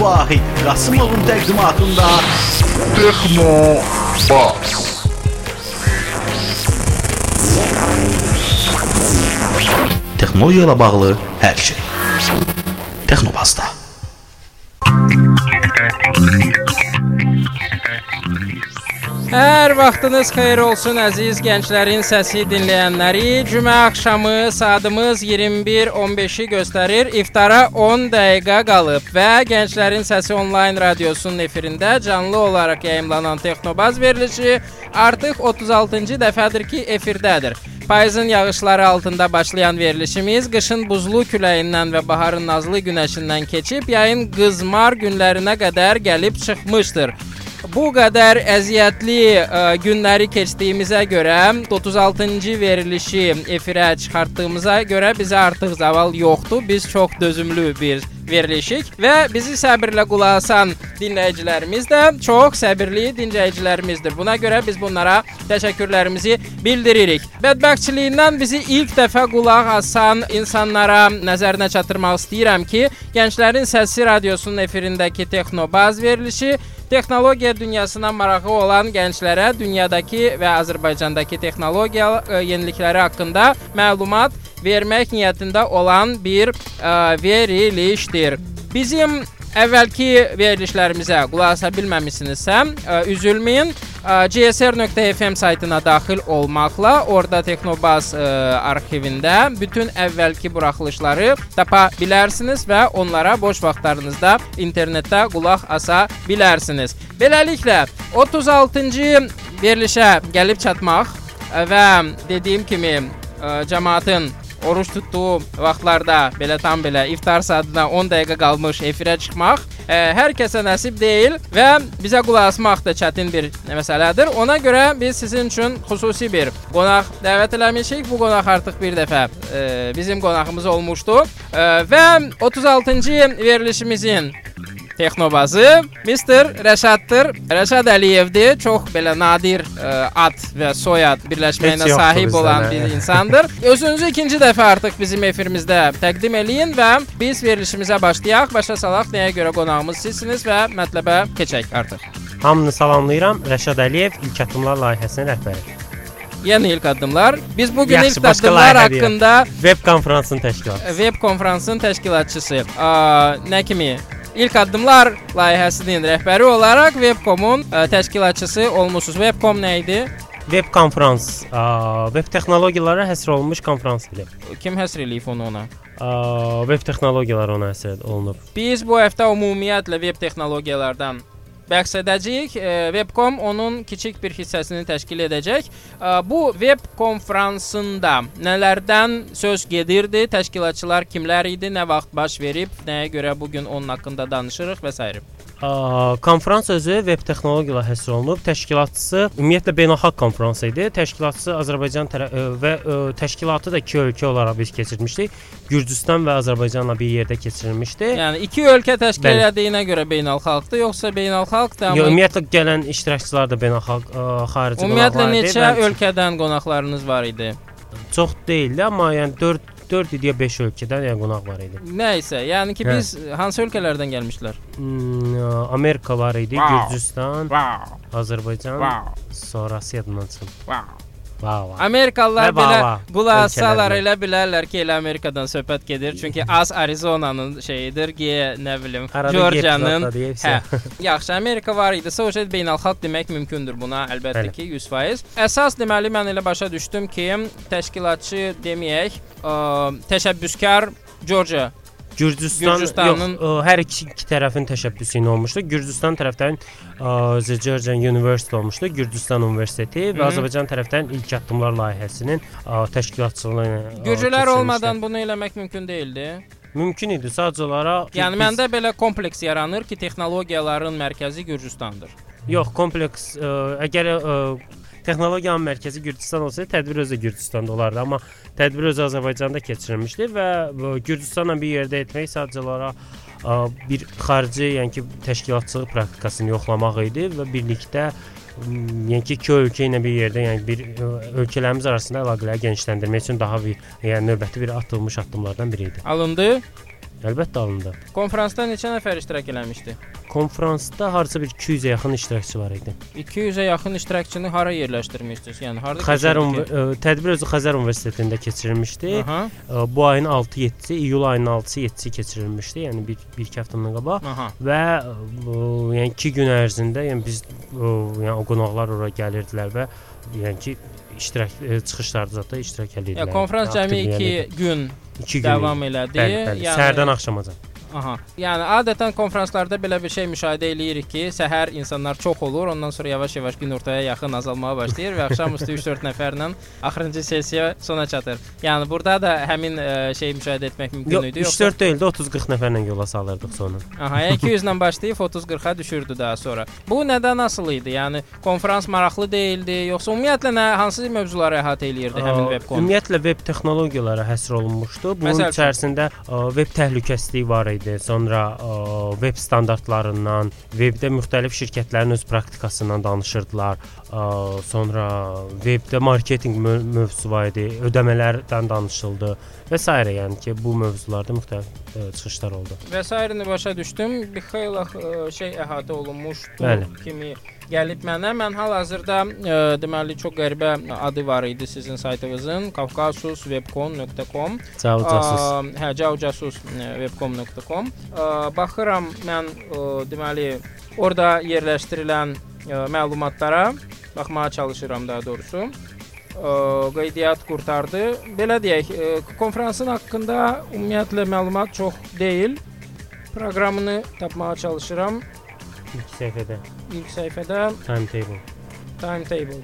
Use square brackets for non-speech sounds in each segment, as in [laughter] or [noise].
Vahid Qasımovun təqdimatında Texno Bas. texnologiya ilə bağlı hər şey. Texnobazda. Hər vaxtınız xeyir olsun əziz gənclərin səsi dinləyənləri. Cümə axşamı saatımız 21:15-i göstərir. İftara 10 dəqiqə qalıb və Gənclərin Səsi onlayn radiosunun efirində canlı olaraq yayımlanan Texnobaz verilişi artıq 36-cı dəfədir ki, efirdədir. Payızın yağışları altında başlayan verilişimiz qışın buzlu küləyindən və baharın nazlı günəşindən keçib yayın qızmar günlərinə qədər gəlib çıxmışdır. Bu qədər əziyyətli ə, günləri keçdiyimizə görə 36-cı verilişi efirə çıxartdığımıza görə bizə artıq zaval yoxdur. Biz çox dözümlü bir verilişik və bizi səbirlə qulaq asan dinləyicilərimiz də çox səbirli dinləyicilərimizdir. Buna görə biz bunlara təşəkkürlərimizi bildiririk. Bədbəxtçiliyindən bizi ilk dəfə qulaq asan insanlara nəzərinə çatdırmaq istəyirəm ki, Gənclərin Səsi radiosunun efirindəki Texnobaz verilişi texnologiya dünyasına marağı olan gənclərə dünyadakı və Azərbaycandakı texnologiya ə, yenilikləri haqqında məlumat vermək niyyətində olan bir ə, verilişdir. Bizim əvvəlki verilişlərimizə qulaq asa bilməmisinizsə, ə, üzülməyin. Ə, csr.fm saytına daxil olmaqla orada Texnobaz ə, arxivində bütün əvvəlki buraxılışları tapa bilərsiniz və onlara boş vaxtlarınızda internetdə qulaq asa bilərsiniz. Beləliklə 36-cı verilişə gəlib çatmaq və dediyim kimi ə, cəmaatın oruç tutduğu vaxtlarda belə tam belə iftar saatına 10 dəqiqə qalmış efirə çıxmaq ə, hər kəsə nəsib deyil və bizə qulaq asmaq da çətin bir məsələdir. Ona görə biz sizin üçün xüsusi bir qonaq dəvət eləmişik. Bu qonaq artıq bir dəfə ə, bizim qonağımız olmuşdu ə, və 36-cı verilişimizin Texnobazı Mr. Rəşaddır. Rəşad Əliyevdir. Çox belə nadir ə, ad və soyad birləşməyinə sahib olan də. bir [laughs] insandır. Özünüzü ikinci dəfə artıq bizim efirimizdə təqdim eləyin və biz verilişimizə başlayaq. Başa salaq nəyə görə qonağımız sizsiniz və mətləbə keçək artıq. Hamını salamlayıram. Rəşad Əliyev İlk Addımlar layihəsinin rəhbəri. Yəni ilk addımlar. Biz bu gün ilk addımlar haqqında Web konfransının təşkilatı. web konfransının təşkilatçısı, ə, nə kimi İlk addımlar layihəsinin rəhbəri olaraq Webcom-un ə, təşkilatçısı olmusunuz. Webcom nə idi? Web konfrans, web texnologiyalara həsr olunmuş konfrans idi. Kim həsr eləyib onu ona? Web texnologiyaları ona həsr olunub. Biz bu həftə ümumiyyətlə web texnologiyalardan bəhs edəcəyik. E, Webcom onun kiçik bir hissəsini təşkil edəcək. E, Bu web konfransında nələrdən söz gedirdi? Təşkilatçılar kimlər idi? Nə vaxt baş verib? Nəyə görə bu gün onun haqqında danışırıq və s. Konfrans özü web texnologiyalara həsr olunub. Təşkilatçısı ümumiyyətlə beynəlxalq konfrans idi. Təşkilatçısı Azərbaycan ə, və ə, təşkilatı da iki ölkə olaraq biz keçirmişdik. Gürcüstan və Azərbaycanla bir yerdə keçirilmişdi. Yəni iki ölkə təşkil Bəli. elədiyinə görə beynəlxalqdır, yoxsa beynəlxalqdır Yo, amma ümumiyyətlə gələn iştirakçılar da beynəlxalq ə, xarici Ümumiyyətlə qonaqlar idi neçə və ölkədən qonaqlarınız var idi? çox deyildi, amma yəni 4 4 idi ya 5 ölkədən yəni qonaq var idi. Nə isə, yəni ki Hə. biz hansı ölkələrdən gəlmişlər? Hmm, ə, Amerika var idi, Wow. Gürcüstan, Wow, Azərbaycan, wow, sonrası yadımdan çıxıb. wow. Wow. wow. Amerikalılar Və belə qulaqsalar elə bilərlər ki, elə Amerikadan söhbət gedir. Çünki az Arizonanın şeyidir, G, nə bilim, deyib Hə. [laughs] Yaxşı, Amerika var o şey beynəlxalq demək mümkündür buna, əlbəttə Bəli. ki, 100%. Əsas deməli mən elə başa düşdüm ki, təşkilatçı deməyək, ə, təşəbbüskar Georgia Gürcüstan, Gürcüstanın- yox, ə, hər iki, iki tərəfin təşəbbüsü ilə olmuşdu. Gürcüstan tərəfdən The Georgian University olmuşdu, Gürcüstan Universiteti Hı. və Azərbaycan tərəfdən ilk addımlar layihəsinin ə, təşkilatçılığı ilə ə, Gürcülər olmadan bunu eləmək mümkün deyildi. mümkün idi sadəcə olaraq Yəni biz- məndə belə kompleks yaranır ki, texnologiyaların mərkəzi Gürcüstandır. Yox, kompleks ə, əgər ə, texnologiyanın mərkəzi Gürcüstan olsaydı, tədbir özü Gürcüstanda olardı, amma tədbir özü Azərbaycanda keçirilmişdi və ə, Gürcüstanla bir yerdə etmək sadəcə olaraq ə, bir xarici, yəni ki, təşkilatçılıq praktikasını yoxlamaq idi və birlikdə yəni ki, iki ölkə ilə bir yerdə, yəni bir ə, ölkələrimiz arasında əlaqələri genişləndirmək üçün daha bir, yəni növbəti bir atılmış addımlardan biri idi. Alındı. Əlbəttə alındı. Konfransda neçə nəfər iştirak eləmişdi? Konfransda hardasa bir 200-ə yaxın iştirakçı var idi. 200-ə yaxın iştirakçını hara yerləşdirmişdiniz? Yəni harda Xəzər ə, tədbir özü Xəzər Universitetində keçirilmişdi. Aha, Ə, Bu ayın 6-7-si, iyul ayının 6-sı, 7-si keçirilmişdi. Yəni bir bir iki həftə bundan qabaq aha. və ə, yəni 2 gün ərzində, yəni biz yəni o qonaqlar ora gəlirdilər və yəni ki iştirak çıxışlarda da iştirak edirdilər. Ya konfrans cəmi 2 gün 2 gün davam elədi. Bəli, bəli. Səhərdən axşamacan. Aha. Yəni adətən konfranslarda belə bir şey müşahidə eləyirik ki, səhər insanlar çox olur, ondan sonra yavaş-yavaş günortaya yaxın azalmağa başlayır və axşamüstü 3-4 nəfərlə axırıncı sessiya sona çatır. Yəni burada da həmin ə, şeyi müşahidə etmək mümkün Yox, idi. Yoxsa 3-4 deyil də 30-40 nəfərlə yola salırdıq sonra. Aha, yəni 200 ilə başlayıb 30-40-a düşürdü daha sonra. Bu nədən asılı idi? Yəni konfrans maraqlı deyildi, yoxsa ümumiyyətlə nə hansı mövzuları əhatə eləyirdi həmin Ə, webcon? Ümumiyyətlə veb texnologiyalara həsr olunmuşdu. Bunun Məsəl içərisində ə, veb təhlükəsizliyi var idi. Sonra ə, veb standartlarından, vebdə müxtəlif şirkətlərin öz praktikasından danışırdılar. Ə, sonra vebdə marketinq mö mövzusu var idi, ödəmələrdən danışıldı və s. yəni ki, bu mövzularda müxtəlif ə, çıxışlar oldu. Vəsairini başa düşdüm. Bir xeyli ə, şey əhatə olunmuşdu Bəli. kimi gəlib mənə. Mən hal-hazırda ə, deməli çox qəribə adı var idi sizin saytınızın kavkasuswebcon.com. Casus. Aa, Hə, javcasus.webcom.com. Aa, Baxıram mən ə, deməli orada yerləşdirilən ə, məlumatlara baxmağa çalışıram daha doğrusu. Ə, Qeydiyyat qurtardı. Belə deyək, ə, konfransın haqqında ümumiyyətlə məlumat çox deyil. Proqramını tapmağa çalışıram. İlk səhifədə İlk səhifədə timetable. timetable.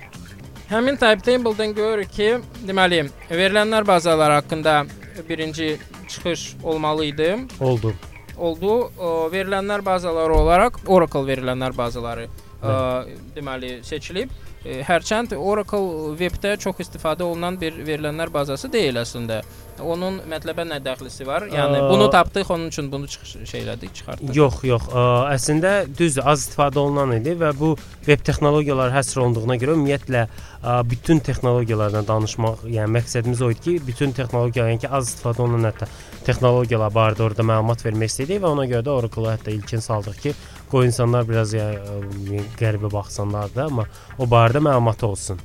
Həmin timetable-dan görürük ki, deməli, verilənlər bazaları haqqında birinci çıxış olmalı idi. Oldu. oldu. Verilənlər bazaları olaraq Oracle verilənlər bazaları deməli seçilib. Hərçənd Oracle webdə çox istifadə olunan bir verilənlər bazası deyil əslində. Onun mətləbə nə dəxlisi var? Yəni Ə, bunu tapdıq, onun üçün bunu çıxış şey elədik, çıxartdıq. Yox, yox. Ə, əslində düzdür, az istifadə olunan idi və bu veb texnologiyaları həsr olunduğuna görə ümumiyyətlə ə, bütün texnologiyalardan danışmaq, yəni məqsədimiz o idi ki, bütün texnologiya, yəni ki, az istifadə olunan hətta texnologiyalar barədə orada məlumat vermək istədik və ona görə də Oracle-a hətta ilkin saldıq ki, qoy insanlar biraz yəni ə, qəribə baxsınlar da, amma o barədə məlumat olsun.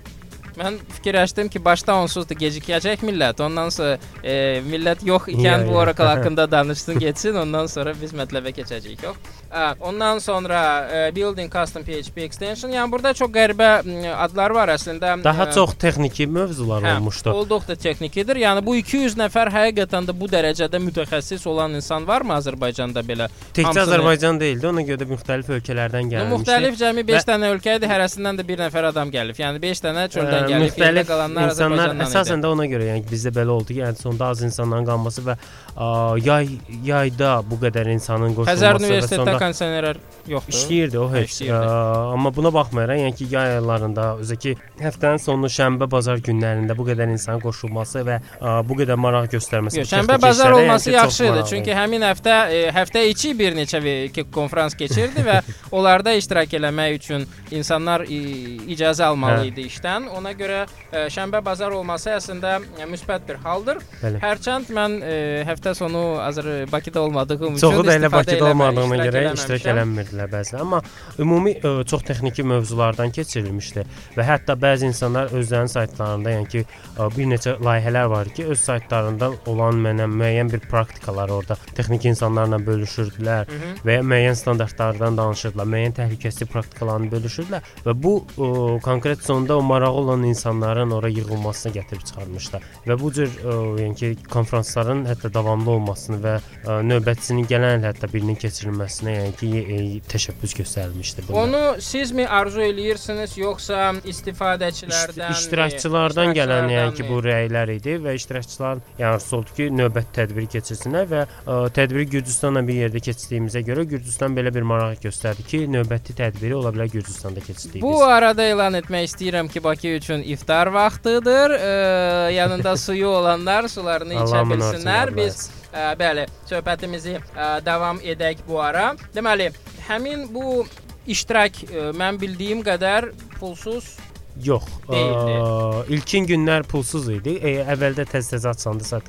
Mən fikirləşdim ki, başda onsuz da gecikəcək millət. Ondan sonra e, millət yox ikən Ya, bu ya. Oracle haqqında [laughs] danışsın, getsin, ondan sonra biz mətləbə keçəcəyik, yox? Hə, ondan sonra e, building custom PHP extension. Yəni burada çox qəribə m, adlar var əslində. Daha E, çox texniki mövzular Hə, olmuşdu. Olduqca texnikidir. Yəni bu 200 nəfər həqiqətən də bu dərəcədə mütəxəssis olan insan varmı Azərbaycanda belə? Təkcə hamısını- Azərbaycan deyildi, ona görə də müxtəlif ölkələrdən gəlmişdi. müxtəlif cəmi 5 Və- dənə ölkə idi, hərəsindən də bir nəfər adam gəlib. Yəni 5 dənə çöldən Ə, gəlib, müxtəlif qalanlar insanlar Azərbaycandan əsasən idi. də ona görə, yəni bizdə belə oldu ki, yəni sonda az insanların qalması və ə, yay yayda bu qədər insanın qoşulması Xəzər Universitetdə sonda kondisioner yoxdur. işləyirdi o heç. Ə, amma buna baxmayaraq, yəni ki, yay aylarında özü ki, həftənin sonu şənbə, bazar günlərində bu qədər insanın qoşulması və ə, bu qədər maraq göstərməsi. Yox, şənbə bazar işlərə, yəni olması ki, çox yaxşıdır. Çünki həmin həftə e, həftə içi bir neçə konfrans keçirdi və [laughs] onlarda iştirak eləmək üçün insanlar e, icazə almalı Hə. idi işdən. Ona görə e, şənbə bazar olması əslində e, müsbət bir haldır. Bəli. Hərçənd mən e, həftə sonu Azər Bakıda olmadığım üçün Çoxu da elə Bakıda iştirak görə iştirak eləmirdilər bəzən. Amma ümumi ə, çox texniki mövzulardan keçirilmişdi və hətta bəzi insanlar özlərinin saytlarında, yəni ki, ə, bir neçə layihələr var ki, öz saytlarında olan mənə müəyyən bir praktikalar orada texniki insanlarla bölüşürdülər Hı -hı. və ya müəyyən standartlardan danışırdılar, müəyyən təhlükəsizlik praktikalarını bölüşürdülər və bu ə, konkret sonda o marağı olan insanların ora yığılmasına gətirib çıxarmışlar. Və bu cür ə, yəni ki, konfransların hətta davamlı olmasını və ə, növbətisinin gələn hətta birinin keçirilməsinə ki, e, təşəbbüs göstərilmişdi bunda. Onu sizmi arzu eləyirsiniz yoxsa istifadəçilərdən, iştirakçılardan gələn yəni ki, bu rəylər idi və iştirakçılar yəni arzusu ki, növbəti tədbiri keçirsinlər və ə, tədbiri Gürcüstanla bir yerdə keçirdiyimizə görə Gürcüstan belə bir maraq göstərdi ki, növbəti tədbiri ola bilər Gürcüstanda keçirdiyimiz. Bu arada elan etmək istəyirəm ki, Bakı üçün iftar vaxtıdır. Ə, yanında [laughs] suyu olanlar sularını içə bilsinlər. Biz ə, bəli, söhbətimizi ə, davam edək bu ara. Deməli, həmin bu iştirak ə, mən bildiyim qədər pulsuz Yox. Ə, ilkin günlər pulsuz idi. E, əvvəldə tez-tez açsandısa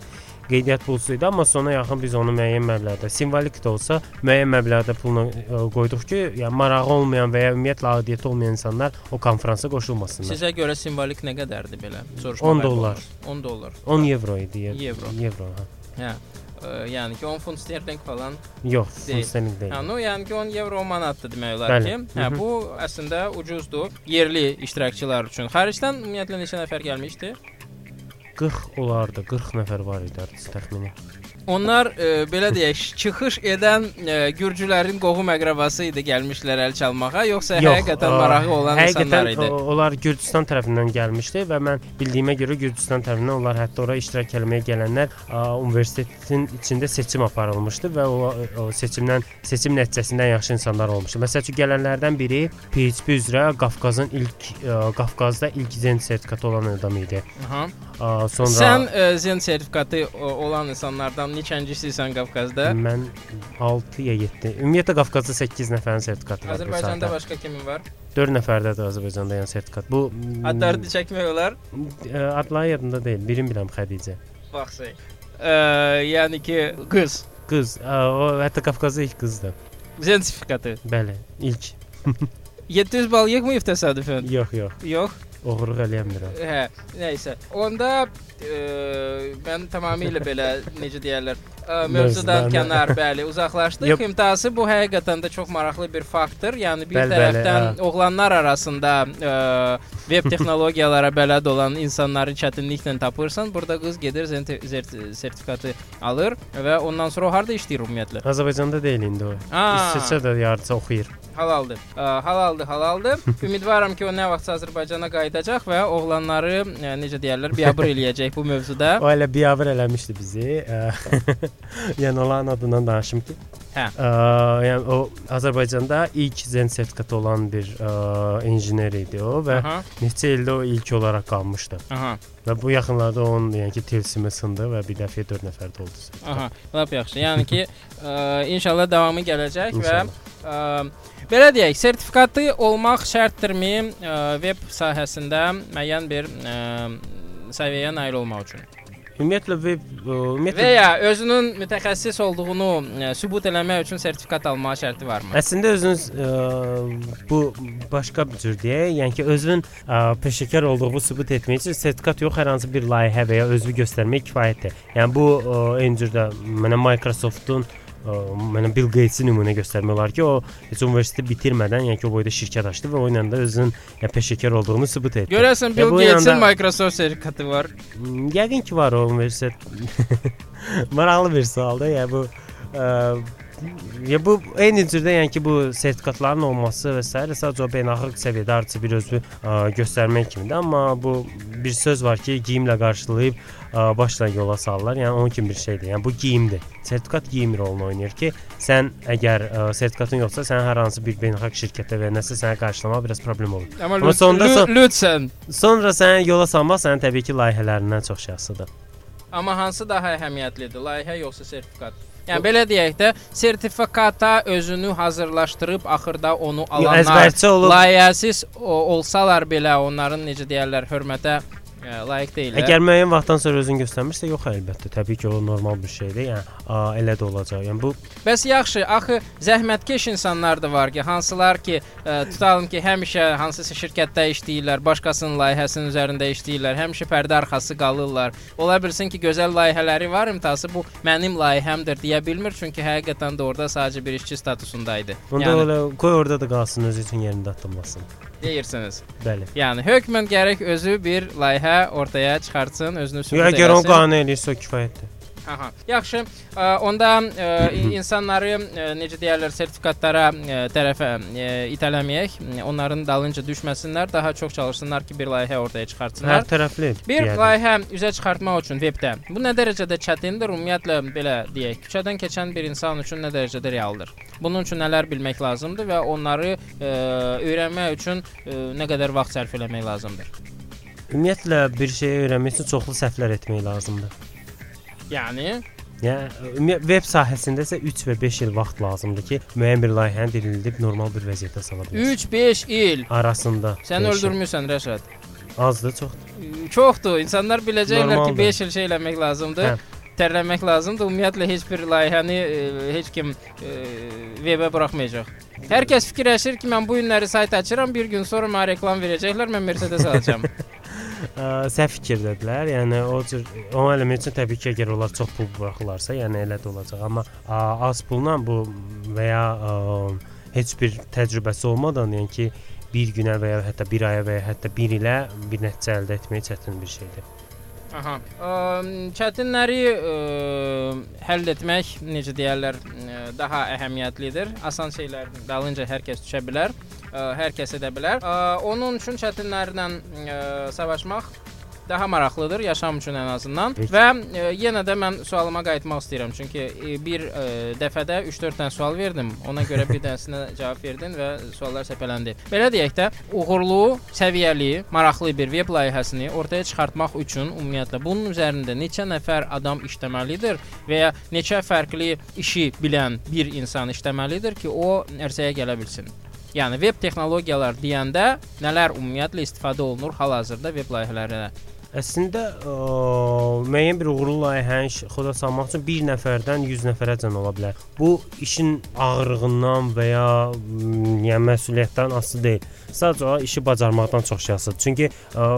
qeydiyyat pulsuz idi, amma sona yaxın biz onu müəyyən məbləğdə, simvolik də olsa, müəyyən məbləğdə pulunu ə, qoyduq ki, yəni marağı olmayan və ya ümumiyyətlə aidiyyəti olmayan insanlar o konfransa qoşulmasınlar. sizə görə simvolik nə qədərdir belə? 10 dollar. 10 dollar. 10 evro idi. Evro. Evro. Ha. Hə. Yəni ki 10 funt sterling falan. Yox, Deyil. funt deyil. Hə, no, yəni ki 10 evro manatdır demək olar Bəli. ki. Hə, bu əslində ucuzdur yerli iştirakçılar üçün. Xaricdən ümumiyyətlə neçə nəfər gəlmişdi? 40 olardı. 40 nəfər var idi təxmini. Onlar e, belə deyək, çıxış edən e, gürcülərin qohum əqrəbası idi gəlmişlər əl çalmağa, yoxsa həqiqətən ə, marağı olan həqiqətən insanlar idi? o- Onlar Gürcüstan tərəfindən gəlmişdi və mən bildiyimə görə Gürcüstan tərəfindən onlar hətta ora iştirak etməyə gələnlər ə, universitetin içində seçim aparılmışdı və o, o seçimdən seçim nəticəsindən yaxşı insanlar olmuşdu. Məsəl üçün gələnlərdən biri PHP üzrə Qafqazın ilk ə, Qafqazda ilk zen sertifikatı olan adam idi. Aha. Ə, sonra Sən e, zen sertifikatı olan insanlardan neçəncisisən Qafqazda? mən 6 ya 7. Ümumiyyətlə Qafqazda 8 nəfərin sertifikatı var. Azərbaycanda başqa kimin var? 4 nəfərdədir Azərbaycanda yəni sertifikat. Bu mm, Adlarını çəkmək olar. adları yadımda deyil. Birini bilirəm Xədicə. Baxsay. E, yəni ki qız Qız, o hətta Qafqazda ilk qızdır. sertifikatı. Bəli, ilk. [laughs] 700 bal yığmayıb təsadüfən. Yox, yox. Yox. Oğurluq eləmirəm. Hə, nəysə. Onda e, mən tamamilə belə [laughs] necə deyirlər, e, mövzudan kənar, [laughs] bəli, uzaqlaşdıq. Yox. İmtahası bu həqiqətən də çox maraqlı bir faktor. Yəni bir Bəli, bəli, tərəfdən hə. oğlanlar arasında e, veb texnologiyalara [laughs] bələd olan insanları çətinliklə tapırsan. Burada qız gedir sertifikatı alır və ondan sonra o harda işləyir ümumiyyətlə? Azərbaycanda deyil indi o. İsveçrə də yarısı oxuyur. Halaldır. Ə, halaldır, halaldır. Ümidvaram ki, o nə vaxtsa Azərbaycana qayıdacaq və oğlanları ə, necə deyirlər, biabır eləyəcək bu mövzuda. O elə biabır eləmişdi bizi. Ə, [laughs] yəni onların adından danışım ki. Hə. Ə, yəni o Azərbaycanda ilk zen sertifikatı olan bir ə, injiner idi o və Aha, neçə ildə o ilk olaraq qalmışdı. aha, Və bu yaxınlarda onun yəni ki tilsimi sındı və bir dəfə 4 nəfər də oldu. aha. Lap yaxşı. Yəni ki, ə, inşallah davamı gələcək İnşallah. və ə, belə deyək, sertifikatı olmaq şərtdirmi ə, veb sahəsində müəyyən bir ə, səviyyəyə nail olmaq üçün? Ümumiyyətlə web ə, Və ümumiyyətlə ya özünün mütəxəssis olduğunu ə, sübut eləmək üçün sertifikat almağa şərti varmı? Əslində özünüz ə, bu başqa bir cür deyək, yəni ki, özünün ə, peşəkar olduğunu sübut etmək üçün sertifikat yox, hər hansı bir layihə və ya özünü göstərmək kifayətdir. Yəni bu ə, eyni cürdə mənə Microsoft-un mənə Bill Gates-i nümunə göstərmək olar ki, o heç universiteti bitirmədən, yəni ki, o boyda şirkət açdı və o ilə də özünün yəni, peşəkar olduğunu sübut etdi. Görəsən Ya Bill Gates-in yanda- Microsoft sertifikatı var. Hmm, Yəqin ki var o universitet. [laughs] Maraqlı bir sualdır. Yəni bu ə, ya bu eyni cürdə yəni ki bu sertifikatların olması və s. sadəcə beynəlxalq səviyyədə artıq bir özünü ə, göstərmək kimidir. Amma bu bir söz var ki, geyimlə qarşılayıb ə, başla yola salırlar. Yəni onun kimi bir şeydir. Yəni bu geyimdir. Sertifikat geyim rolunu oynayır ki, sən əgər ə, sertifikatın yoxsa, sən hər hansı bir beynəlxalq şirkətə və nəsə sənə qarşılamağa biraz problem olur. Amma, Amma sonda son- lütfən. Sonra səni yola salmaq sənin təbii ki layihələrindən çox asılıdır. Amma hansı daha əhəmiyyətlidir, layihə yoxsa sertifikat? Yəni belə deyək də, sertifikata özünü hazırlaşdırıb axırda onu alanlar layihəsiz olsalar belə onların necə deyirlər, hörmətə ə, layiq deyillər. Əgər müəyyən vaxtdan sonra özünü göstərmirsə, yox əlbəttə. Təbii ki, o normal bir şeydir. Yəni elə də olacaq. Yəni bu Bəs yaxşı, axı zəhmətkeş insanlar da var ki, hansılar ki, ə, tutalım ki, həmişə hansısa şirkətdə işləyirlər, başqasının layihəsinin üzərində işləyirlər, həmişə pərdə arxası qalırlar. Ola bilsin ki, gözəl layihələri var, imtahası bu mənim layihəmdir deyə bilmir, çünki həqiqətən də orada sadəcə bir işçi statusunda idi. Onda yəni elə qoy orada da qalsın özü üçün yerində atılmasın. Deyirsiniz. Bəli. Yəni hökmən gərək özü bir layihə ortaya çıxartsın, özünü sübut Ya əgər onu eləsin. qanun eləyirsə o kifayətdir. Aha. Yaxşı. Onda insanları necə deyirlər sertifikatlara tərəfə itələməyək. Onların dalınca düşməsinlər, daha çox çalışsınlar ki, bir layihə ortaya çıxartsınlar. Hər tərəfli. Bir deyərdim. layihə üzə çıxartmaq üçün vebdə bu nə dərəcədə çətindir? Ümumiyyətlə belə deyək, küçədən keçən bir insan üçün nə dərəcədə realdır? Bunun üçün nələr bilmək lazımdır və onları ə, öyrənmək üçün ə, nə qədər vaxt sərf etmək lazımdır? Ümumiyyətlə bir şeyi öyrənmək üçün çoxlu səhvlər etmək lazımdır. Yəni Yəni web sahəsində isə 3 və 5 il vaxt lazımdır ki, müəyyən bir layihəni dirildib normal bir vəziyyətə sala biləsən. 3-5 il Arasında. sən öldürmüsən Rəşad. Azdır, çoxdur. Çoxdur. İnsanlar biləcəklər ki, Normaldır. 5 il şey eləmək lazımdır. Hə. Tərləmək lazımdır. Ümumiyyətlə heç bir layihəni e, heç kim e, webə buraxmayacaq. Hər kəs fikirləşir ki, mən bu günləri sayt açıram, bir gün sonra mənə reklam verəcəklər, mən Mercedes alacağam. [laughs] Ə, səhv fikirdədirlər. Yəni o cür o element üçün təbii ki, əgər onlar çox pul buraxılarsa, yəni elə də olacaq. Amma ə, az pulla bu və ya ə, heç bir təcrübəsi olmadan, yəni ki, bir günə və ya hətta bir aya və ya hətta bir ilə bir nəticə əldə etmək çətin bir şeydir. Aha. Ə, çətinləri ə, həll etmək necə deyirlər, ə, daha əhəmiyyətlidir. Asan şeylərin dalınca hər kəs düşə bilər, hər kəs edə bilər. Onun üçün çətinlərlə ə, savaşmaq daha maraqlıdır yaşam üçün ən azından. Peki. Və ə, yenə də mən sualıma qayıtmaq istəyirəm. Çünki ə, bir ə, dəfədə 3-4 dənə sual verdim. Ona görə bir dənəsinə [laughs] cavab verdin və suallar səpələndi. Belə deyək də, uğurlu, səviyyəli, maraqlı bir veb layihəsini ortaya çıxartmaq üçün ümumiyyətlə bunun üzərində neçə nəfər adam işləməlidir və ya neçə fərqli işi bilən bir insan işləməlidir ki, o ərsəyə gələ bilsin. Yəni veb texnologiyalar deyəndə nələr ümumiyyətlə istifadə olunur hal-hazırda veb layihələrində? Əslində ə, müəyyən bir uğurlu layihəni xoda salmaq üçün 1 nəfərdən 100 nəfərəcən ola bilər. Bu işin ağırlığından və ya yəni məsuliyyətdən asılı deyil. Sadəcə o işi bacarmaqdan çox şey asılıdır. Çünki ə,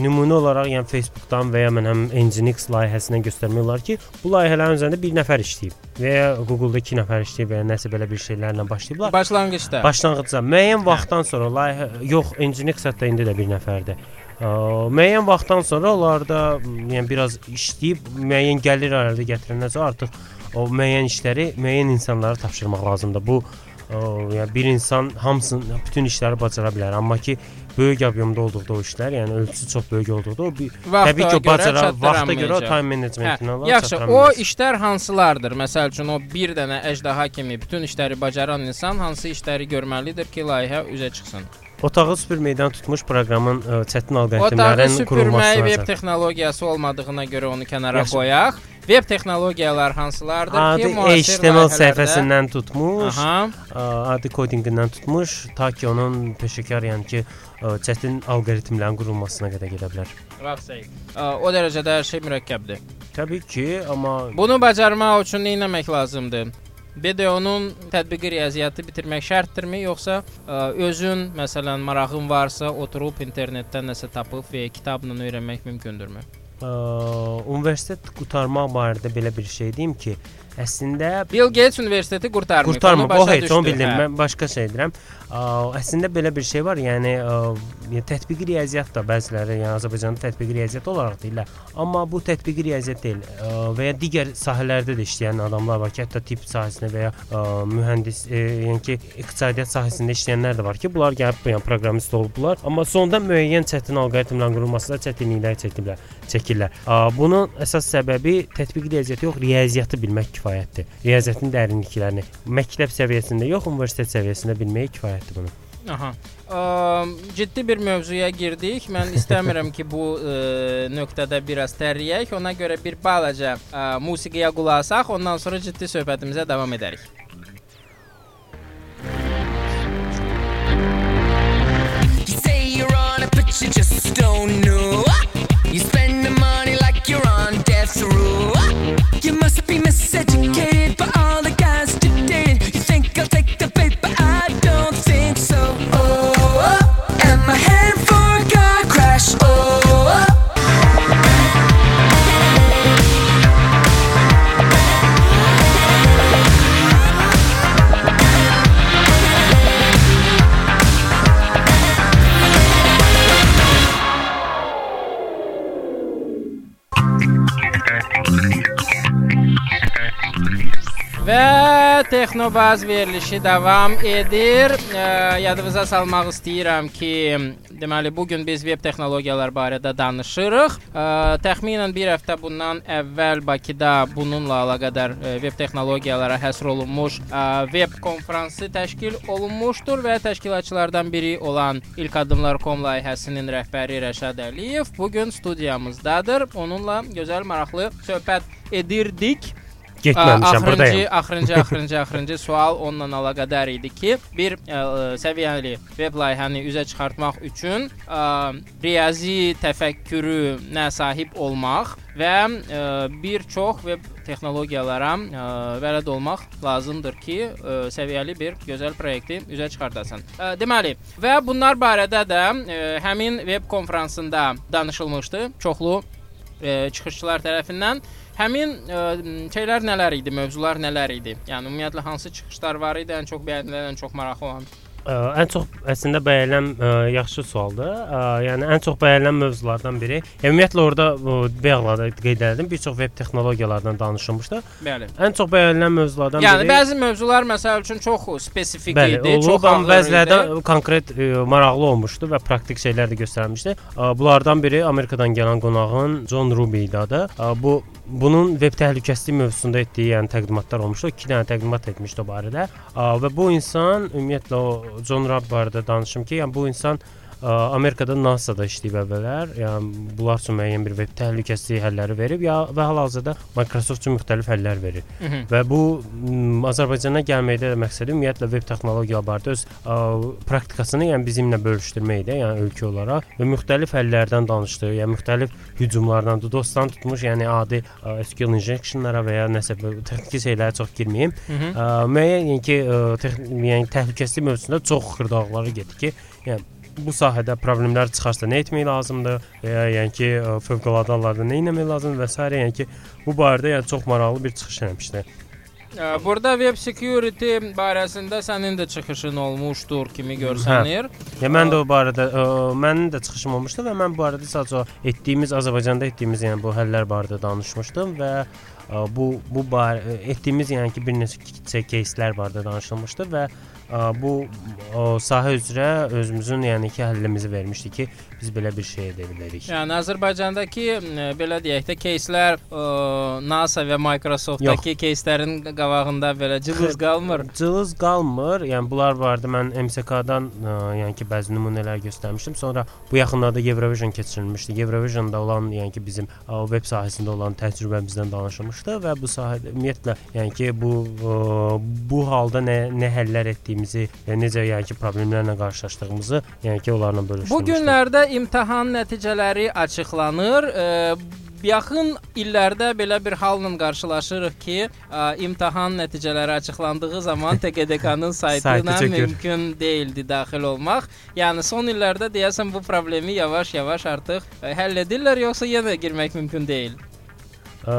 nümunə olaraq yəni Facebookdan və ya mən həm Nginx layihəsindən göstərmək olar ki, bu layihələrin üzərində 1 nəfər işləyib və ya Google-da 2 nəfər işləyib və ya nəsə belə bir şeylərlə başlayıblar. Başlanğıcda. Başlanğıcda müəyyən vaxtdan sonra layihə yox, Nginx hətta indi də bir nəfərdir. Müəyyən vaxtdan sonra onlarda yəni biraz işləyib müəyyən gəlir əldə gətirəndən sonra artıq o müəyyən işləri müəyyən insanlara tapşırmaq lazımdır. Bu ə, yəni bir insan hamısını bütün işləri bacara bilər, amma ki böyük obyemdə olduqda o işlər, yəni ölçüsü çox böyük olduqda o bir təbii ki o bacara vaxta görə o time managementinə Hə, var. yaxşı, o işlər hansılardır? Məsəl üçün o bir dənə əjdaha kimi bütün işləri bacaran insan hansı işləri görməlidir ki, layihə üzə çıxsın? Otağı süpürməkdən tutmuş proqramın ə, çətin Otağı alqoritmlərin qurulmasına. veb qədər. texnologiyası olmadığına görə onu kənara Yaxşı. qoyaq. Veb texnologiyalar hansılardır ki, Adi müasir HTML səhifəsindən tutmuş, Aha. ə, adi kodinqindən tutmuş, ta ki onun peşəkar, yəni ki, ə, çətin alqoritmlərin qurulmasına qədər gedə bilər. Vaxtsay. O dərəcədə hər şey mürəkkəbdir. Təbii ki, amma Bunu bacarmaq üçün nə etmək lazımdır? BDO-nun tətbiqi riyaziyyatı bitirmək şərtdirmi, yoxsa ə, özün məsələn marağın varsa oturub internetdən nəsə tapıb və kitabla öyrənmək mümkündürmü? ə, universitet qurtarmaq barədə belə bir şey deyim ki, əslində Bill Gates universiteti qurtarmır. Onu O heç onu bildim. hə. Mən başqa şey deyirəm. Əslində belə bir şey var. Yəni ə, tətbiqi riyaziyyat da bəziləri, yəni Azərbaycanda tətbiqi riyaziyyat olaraq deyirlər. Amma bu tətbiqi riyaziyyat deyil. Ə, və ya digər sahələrdə də işləyən adamlar var ki, hətta tibb sahəsində və ya ə, mühəndis, ə, yəni ki, iqtisadiyyat sahəsində işləyənlər də var ki, bunlar gəlib yəni proqramist olublar, amma sonda müəyyən çətin alqoritmlərin qurulmasında çətinliklər çəkiblər, çəkirlər. Ə, bunun əsas səbəbi tətbiqi riyaziyyatı yox, riyaziyyatı bilmək kifayətdir. Riyaziyyatın dərinliklərini məktəb səviyyəsində yox, universitet səviyyəsində bilmək kifayətdir bunu. Aha. Ə, ciddi bir mövzuya girdik. Mən istəmirəm ki, bu ə, nöqtədə biraz tərləyək. Ona görə bir balaca ə, musiqiyə qulaq asaq, ondan sonra ciddi söhbətimizə davam edərik. You say you're on it, but you just don't know. You spend the money like you're on death row. You must be miseducated Texnobaz verilişi davam edir. Yadınıza salmaq istəyirəm ki, deməli bu gün biz web texnologiyalar barədə danışırıq. Təxminən bir həftə bundan əvvəl Bakıda bununla əlaqədar web texnologiyalara həsr olunmuş web konfransı təşkil olunmuşdur və təşkilatçılardan biri olan İlk Addımlar.com layihəsinin rəhbəri Rəşad Əliyev bu gün studiyamızdadır. Onunla gözəl maraqlı söhbət edirdik. Getməmişəm, burdayam. axırıncı, axırıncı, axırıncı sual onunla əlaqədar idi ki, bir ə, səviyyəli web layihəni üzə çıxartmaq üçün ə, riyazi təfəkkürünə sahib olmaq və ə, bir çox web texnologiyalara ə, bələd olmaq lazımdır ki, ə, səviyyəli bir gözəl proyekti üzə çıxardasan. Ə, deməli, və bunlar barədə də ə, həmin web konfransında danışılmışdı. Çoxlu ə, çıxışçılar tərəfindən Həmin ə, şeylər nələr idi, mövzular nələr idi? Yəni ümumiyyətlə hansı çıxışlar var idi, ən çox bəyənilən, ən çox maraqlı olan? Ə, ən çox əslində bəyənilən ə, yaxşı sualdır. Ə, yəni ən çox bəyənilən mövzulardan biri. Yəni, ümumiyyətlə orada bayaqlar da qeyd etdim, bir çox web texnologiyalardan danışılmışdı. Bəli. Ən çox bəyənilən mövzulardan Yəni biri bəzi mövzular məsəl üçün çox spesifik Bəli, idi, olub, çox amma ağır bəzilərdə idi. konkret ə, maraqlı olmuşdu və praktik şeylər də göstərmişdi. Ə, Bunlardan biri Amerikadan gələn qonağın John Ruby idi adı. Ə, Bu bunun web təhlükəsizliyi mövzusunda etdiyi yəni təqdimatlar olmuşdu. 2 dənə təqdimat etmişdi o barədə. Və bu insan ümumiyyətlə o John Ruby barədə danışım ki, yəni bu insan Amerikada NASA-da işləyib əvvəllər. Yəni bunlar üçün müəyyən bir web təhlükəsizliyi həlləri verib ya və hal-hazırda Microsoft üçün müxtəlif həllər verir. Mhm. Və bu Azərbaycana gəlməkdə də məqsədi ümumiyyətlə web texnologiya barədə öz ə, praktikasını yəni bizimlə bölüşdürməkdir, yəni ölkə olaraq və müxtəlif həllərdən danışdı, yəni müxtəlif hücumlardan, DOS-dan tutmuş, yəni adi ə, SQL injectionlara və ya nəsə texniki şeylərə çox girməyim. Mhm. Ə, müəyyən yəni ki, ə, yəni təhlükəsizlik mövzusunda çox xırdaqlara getdi ki, yəni bu sahədə problemlər çıxarsa nə etmək lazımdır və ya yəni ki, ə, fövqəladə hallarda nə etmək lazımdır və s. yəni ki, bu barədə yəni çox maraqlı bir çıxış eləmişdi. Ə, Burada web security barəsində sənin də çıxışın olmuşdur kimi görsənir. Ya mən də o barədə ə, mənim də çıxışım olmuşdu və mən bu barədə sadəcə o etdiyimiz Azərbaycanda etdiyimiz yəni bu həllər barədə danışmışdım və ə, bu bu bar etdiyimiz yəni ki bir neçə кейslər barədə danışılmışdı və ə, bu o sahə üzrə özümüzün yəni ki həllimizi vermişdik ki, biz belə bir şey edə bilərik. Yəni Azərbaycandakı ə, belə deyək də кейslər ə, NASA və Microsoft-dakı кейslərin qabağında belə cılız qalmır. [laughs] Cılız qalmır. Yəni bunlar barədə mən MSK-dan ə, yəni ki bəzi nümunələr göstərmişdim. Sonra bu yaxınlarda Eurovision keçirilmişdi. Eurovision-da olan yəni ki bizim ə, web sahəsində olan təcrübəmizdən danışılmışdı və bu sahədə ümumiyyətlə yəni ki bu ə, bu halda nə nə həllər etdiyimizi, və necə yəni ki problemlərlə qarşılaşdığımızı yəni ki onlarla bölüşdürmüşdük. Bu günlərdə imtahan nəticələri açıqlanır. Ə, Yaxın illərdə belə bir halla qarşılaşırıq ki, ə, imtahan nəticələri açıqlandığı zaman TQDK-nın [laughs] saytına mümkün deyildi daxil olmaq. Yəni son illərdə deyəsən bu problemi yavaş-yavaş artıq ə, həll edirlər yoxsa yenə girmək mümkün deyil. Ə,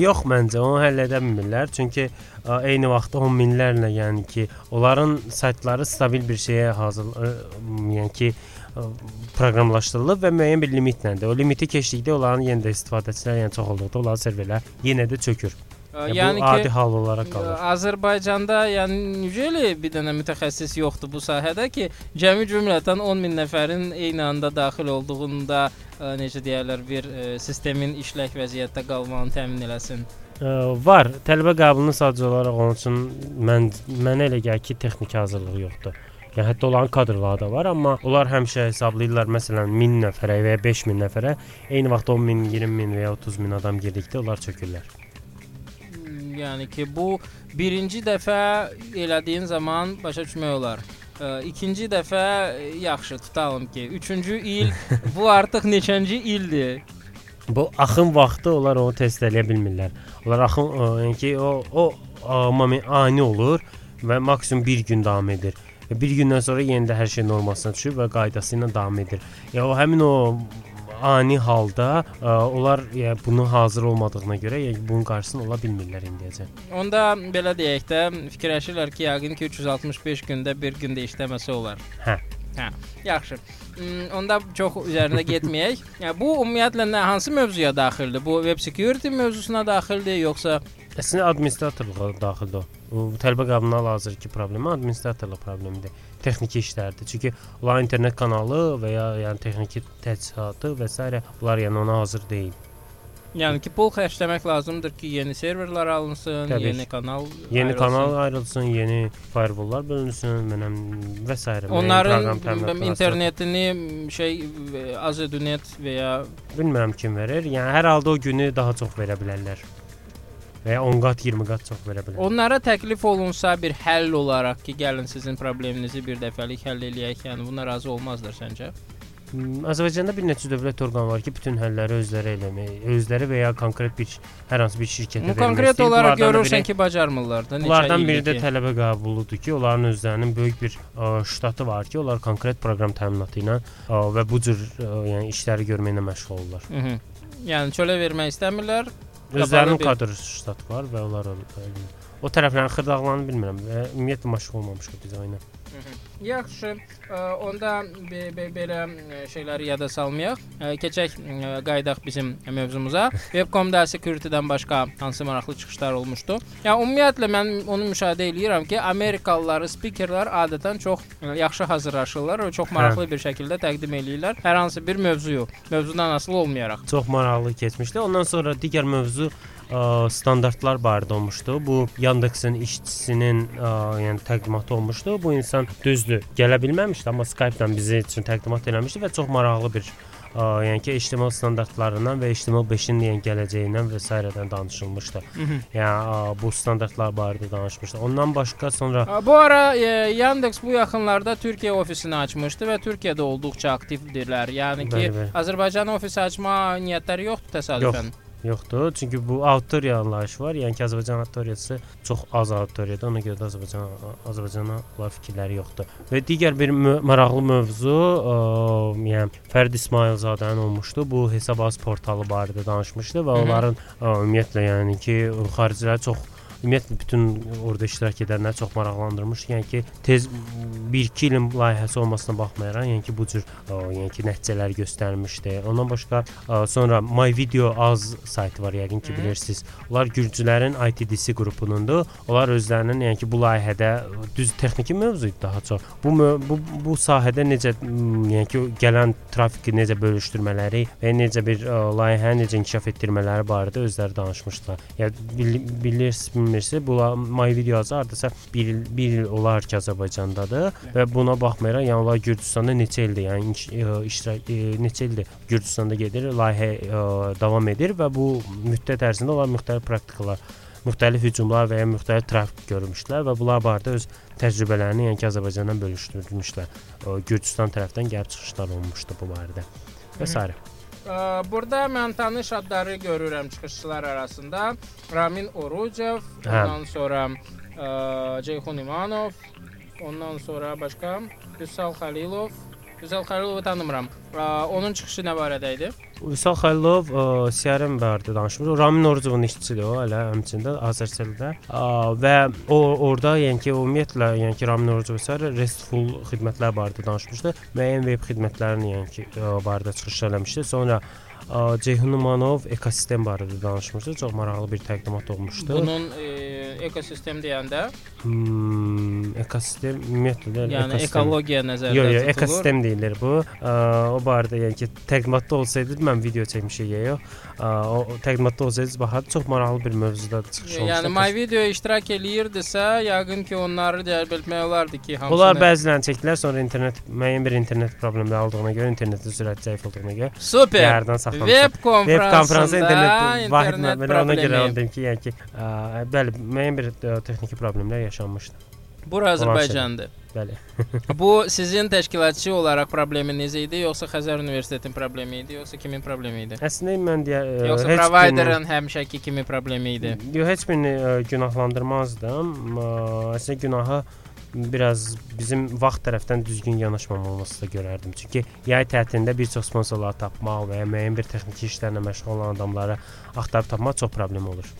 yox məncə onu həll edə bilmirlər. Çünki ə, eyni vaxtda on minlərlə yəni ki, onların saytları stabil bir şeyə hazır ə, yəni ki ə, proqramlaşdırılıb və müəyyən bir limitlədir. O limiti keçdikdə onların yenə də istifadəçilər yəni çox olduqda onların serverlər yenə də çökür. Ə, Yəni, bu adi hal olaraq qalır. Azərbaycanda yəni necəli bir dənə mütəxəssis yoxdur bu sahədə ki, cəmi cümlətən 10 min nəfərin eyni anda daxil olduğunda ə, necə deyirlər bir ə, sistemin işlək vəziyyətdə qalmağını təmin eləsin. Ə, var. Tələbə qəbulunu sadəcə olaraq onun üçün mən mənə elə gəlir ki, texniki hazırlığı yoxdur. Yəni hətta onların kadrları da var, amma onlar həmişə hesablayırlar məsələn 1000 nəfərə və ya 5000 nəfərə eyni vaxtda 10 min, 20 min və ya 30 min adam girdikdə onlar çökürlər. Yəni ki, bu birinci dəfə elədiyin zaman başa düşmək olar. Ə, ikinci dəfə ə, yaxşı tutalım ki, üçüncü il bu artıq neçənci ildir? Bu axın vaxtı onlar onu test eləyə bilmirlər. Onlar axın ə, yəni ki o o moment ani olur və maksimum 1 gün davam edir. Və bir gündən sonra yenə də hər şey normalına düşür və qaydası ilə davam edir. Ya o həmin o ani halda ə, onlar yəni bunu hazır olmadığına görə yəni bunun qarşısını ola bilmirlər indiyəcən. Onda belə deyək də, fikirləşirlər ki, yəqin ki 365 gündə bir gündə işləməsə olar. Hə. Hə. Yaxşı. Hmm, Onda çox üzərində [laughs] getməyək. Bu ümumiyyətlə nə hansı mövzuya daxildir? Bu web security mövzusuna daxildir yoxsa Əslində administratorluğa daxildir o. Tələbə qəbuluna hazırki problemi administratorluq problemidir. Texniki işlərdir. Çünki onlar internet kanalı və ya yəni texniki təchizatı və s. bunlar yəni ona hazır deyil. Yəni ki, pul xərcləmək lazımdır ki, yeni serverlər alınsın, Təbii yeni kanal Yeni ayrılsın. kanal ayrılsın, yeni firewalllar bölünsün, mənəm və s. Onların internetini şey Azədunet və ya bilmirəm kim verir. Yəni hər halda o günü daha çox verə bilərlər. Və ya 10 qat, 20 qat çox verə bilər. onlara təklif olunsa bir həll olaraq ki, gəlin sizin probleminizi bir dəfəlik həll eləyək, yəni buna razı olmazlar səncə? Azərbaycanda bir neçə dövlət orqanı var ki, bütün həlləri özləri eləmək, özləri və ya konkret bir hər hansı bir şirkətə vermək konkret istəyir. olaraq Bunlardan da görürsən biri- ki, bacarmırlar da. Bunlardan biri də ki. tələbə qəbuludur ki, onların özlərinin böyük bir ə, ştatı var ki, onlar konkret proqram təminatı ilə ə, və bu cür ə, yəni işləri görməklə məşğul olurlar. Mhm. Yəni çölə vermək istəmirlər. Özlərinin bir- kadr ştatı var və onlar o, o tərəflərin xırdaqlarını bilmirəm və ümumiyyətlə məşğul olmamışıq biz oyuna. Yaxşı, onda be, be, belə şeyləri yada salmayaq. Keçək qayıdaq bizim mövzumuza. Webcom-da security-dən başqa hansı maraqlı çıxışlar olmuşdu? Ya ümumiyyətlə mən onu müşahidə eləyirəm ki, Amerikalılar, spikerlər adətən çox ə, yaxşı hazırlaşırlar və çox maraqlı bir şəkildə təqdim eləyirlər hər hansı bir mövzuyu, mövzudan asılı olmayaraq. Çox maraqlı keçmişdi. Ondan sonra digər mövzu ə, standartlar barədə olmuşdu. Bu Yandex-in işçisinin ə, yəni təqdimatı olmuşdu. Bu insan düzdür, gələ bilməmişdi, amma Skype-dan bizi üçün təqdimat eləmişdi və çox maraqlı bir ə, yəni ki, HTML standartlarından və HTML5-in yəni gələcəyindən və s. danışılmışdı. Yəni ə, bu standartlar barədə danışmışdı. Ondan başqa sonra Ə, Bu ara e, Yandex bu yaxınlarda Türkiyə ofisini açmışdı və Türkiyədə olduqca aktivdirlər. Yəni ki, Bəli, bəli. Azərbaycan ofisi açma niyyətləri yoxdur təsadüfən. Yoxdur. Çünki bu auditoriya anlayışı var. Yəni ki, Azərbaycan auditoriyası çox az auditoriyadır. Ona görə də Azərbaycan Azərbaycana onlar fikirləri yoxdur. Və digər bir mö- maraqlı mövzu, ə, yəni Fərd İsmayılzadənin olmuşdu. Bu hesabaz portalı barədə danışmışdı və onların ə, ümumiyyətlə yəni ki, xaricilər çox Ümumiyyətlə bütün orada iştirak edənləri çox maraqlandırmışdı. Yəni ki, tez 1-2 ilin layihəsi olmasına baxmayaraq, yəni ki, bu cür ə, yəni ki, nəticələr göstərmişdi. Ondan başqa ə, sonra My Video Az saytı var, yəqin ki, bilirsiniz. Onlar gürcülərin ITDC qrupunundur. Onlar özlərinin yəni ki, bu layihədə düz texniki mövzu idi daha çox. Bu bu bu sahədə necə yəni ki, gələn trafiki necə bölüşdürmələri və necə bir ə, layihəni necə inkişaf etdirmələri barədə özləri danışmışdılar. Yəni bil- bilirsiniz, bilmirsiniz, bu la- My Video Az hardasa 1 il 1 il olar ki, Azərbaycandadır və buna baxmayaraq yəni onlar Gürcüstanda neçə ildir, yəni ə, iştirak ə, neçə ildir Gürcüstanda gedir, layihə ə, davam edir və bu müddət ərzində onlar müxtəlif praktikalar müxtəlif hücumlar və ya müxtəlif trafik görmüşdülər və bunlar barədə öz təcrübələrini yəni ki, Azərbaycandan bölüşdürmüşlər. Gürcüstan tərəfdən gəlib çıxışlar olmuşdu bu barədə. Və s. Burada mən tanış adları görürəm çıxışçılar arasında. Ramin Orucev, Hə. ondan sonra ə, Ceyhun İmanov, ondan sonra başqa Vüsal Xəlilov. Vüsal Xəlilovu tanımıram. Ə, Onun çıxışı nə barədə idi? Vüsal Xəlilov ə, CRM barədə danışmış. O Ramin Orucovun işçisidir o, hələ həmçində Azərseldə. Və o orada yəni ki, ümumiyyətlə yəni ki, Ramin Orucov isə RESTful xidmətlər barədə danışmışdı. Müəyyən veb xidmətlərinin yəni ki, ə, barədə çıxış eləmişdi. Sonra Ceyhun Umanov ekosistem barədə danışmışdı. Çox maraqlı bir təqdimat olmuşdu. Bunun ə, ekosistem deyəndə, Hmm, ekosistem ümumiyyətlə yəni ekosistem- ekologiya nəzərdə Yox, yox, tutulur. ekosistem deyilir bu. Ə, o barədə yəni ki, təqdimatda olsaydı mən video çəkmişik ya yox. Təqdimatda olsaydı baxar çox maraqlı bir mövzuda çıxış olmuşdu. Yəni My Video iştirak eləyirdisə, yəqin ki, onları cəlb etmək olardı ki, hamısını Onlar bəzilərini çəkdilər, sonra internet müəyyən bir internet problemləri olduğuna görə, internetin sürəti zəif olduğuna görə Super. yərdən saxlamışlar. Web Web konfransı konfransında internet vahid mənbə ona görə problemi. dedim ki, yəni ki, ə, bəli, müəyyən bir ə, texniki problemlər yaşanmışdı. Bura Azərbaycandır. Bəli. [laughs] Bu sizin təşkilatçı olaraq probleminiz idi, yoxsa Xəzər Universitetinin problemi idi, yoxsa kimin problemi idi? Əslində mən deyə ə, Yoxsa heç providerın həmişəki kimi problemi idi? Yox, heç birini ə, günahlandırmazdım. Ə, Əslində günahı biraz bizim vaxt tərəfdən düzgün yanaşmamamızda görərdim. Çünki yay tətilində bir çox sponsorlar tapmaq və ya müəyyən bir texniki işlərlə məşğul olan adamları axtarıb tapmaq çox problem olur.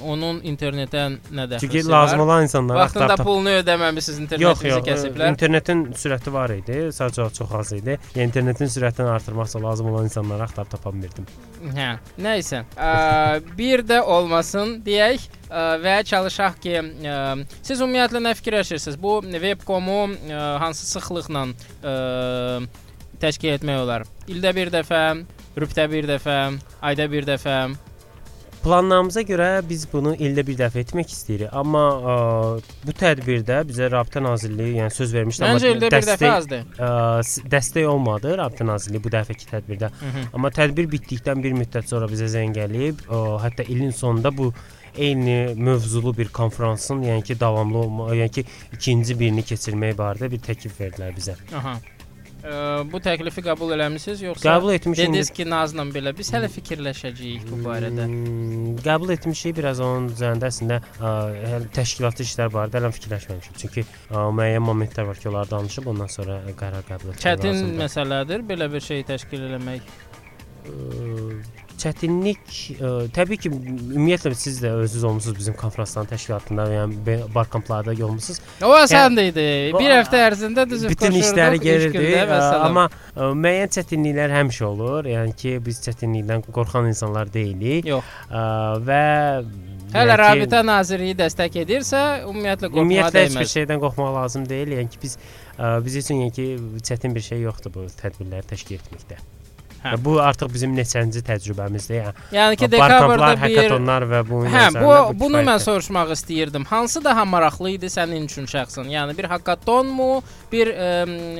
Onun internetə nə dəxli Çünki var? lazım olan insanlar Vaxtında axtarıb pulunu ödəməmisiniz, Yox, internetinizi yox. ə, kəsiblər. İnternetin sürəti var idi, sadəcə çox az idi. Yəni internetin sürətini artırmaqsa lazım olan insanları axtarıb tapa bilmirdim. Hə, nə isə. Bir də olmasın deyək və çalışaq ki, ə, siz ümumiyyətlə nə fikirləşirsiniz? Bu webkomu ə, hansı sıxlıqla ə, təşkil etmək olar? İldə bir dəfə, rübdə bir dəfə, ayda bir dəfə. Planlarımıza görə biz bunu ildə bir dəfə etmək istəyirik, amma ə, bu tədbirdə bizə Rabitə Nazirliyi, yəni söz vermişdi, Məncə dəfə dəstək, ə, s- dəstək olmadı Rabitə Nazirliyi bu dəfəki tədbirdə. Hı -hı. Amma tədbir bitdikdən bir müddət sonra bizə zəng gəlib, ə, hətta ilin sonunda bu eyni mövzulu bir konfransın, yəni ki, davamlı olma, yəni ki, ikinci birini keçirmək barədə bir təklif verdilər bizə. Aha. Ə, bu təklifi qəbul eləmisiniz yoxsa Qəbul etmişik. dediniz ki, Nazla belə biz hələ fikirləşəcəyik bu barədə. Hmm, qəbul etmişik biraz onun üzərində əslində ə, təşkilatlı işlər barədə hələ fikirləşməmişik. Çünki ə, müəyyən momentlər var ki, onlar danışıb ondan sonra qərar qəbul etmək Çətin lazımdır. məsələdir belə bir şey təşkil eləmək. Ə, çətinlik ə, təbii ki, ümumiyyətlə siz də özünüz olmusunuz bizim konfransların təşkilatında, yəni barkamplarda olmusunuz. O asan idi. o- Bir həftə ərzində düzüb Bütün işləri gerirdi, amma ə, müəyyən çətinliklər həmişə olur. Yəni ki, biz çətinlikdən qorxan insanlar deyilik. yox. Ə, və Hələ yəni Rabitə Nazirliyi dəstək edirsə, ümumiyyətlə qorxmağa Ümumiyyətlə heç bir dəyməz. şeydən qorxmaq lazım deyil. Yəni ki biz ə, biz üçün yəni ki çətin bir şey yoxdur bu tədbirləri təşkil etməkdə. Hə. Bu artıq bizim neçənci təcrübəmizdir. Yəni Yəni ki, dekabrda bir hekatonlar və bu Hə, bu üzərində bunu mən soruşmaq istəyirdim. Hansı daha maraqlı idi sənin üçün şəxsən? Yəni bir hakatonmu, bir ə,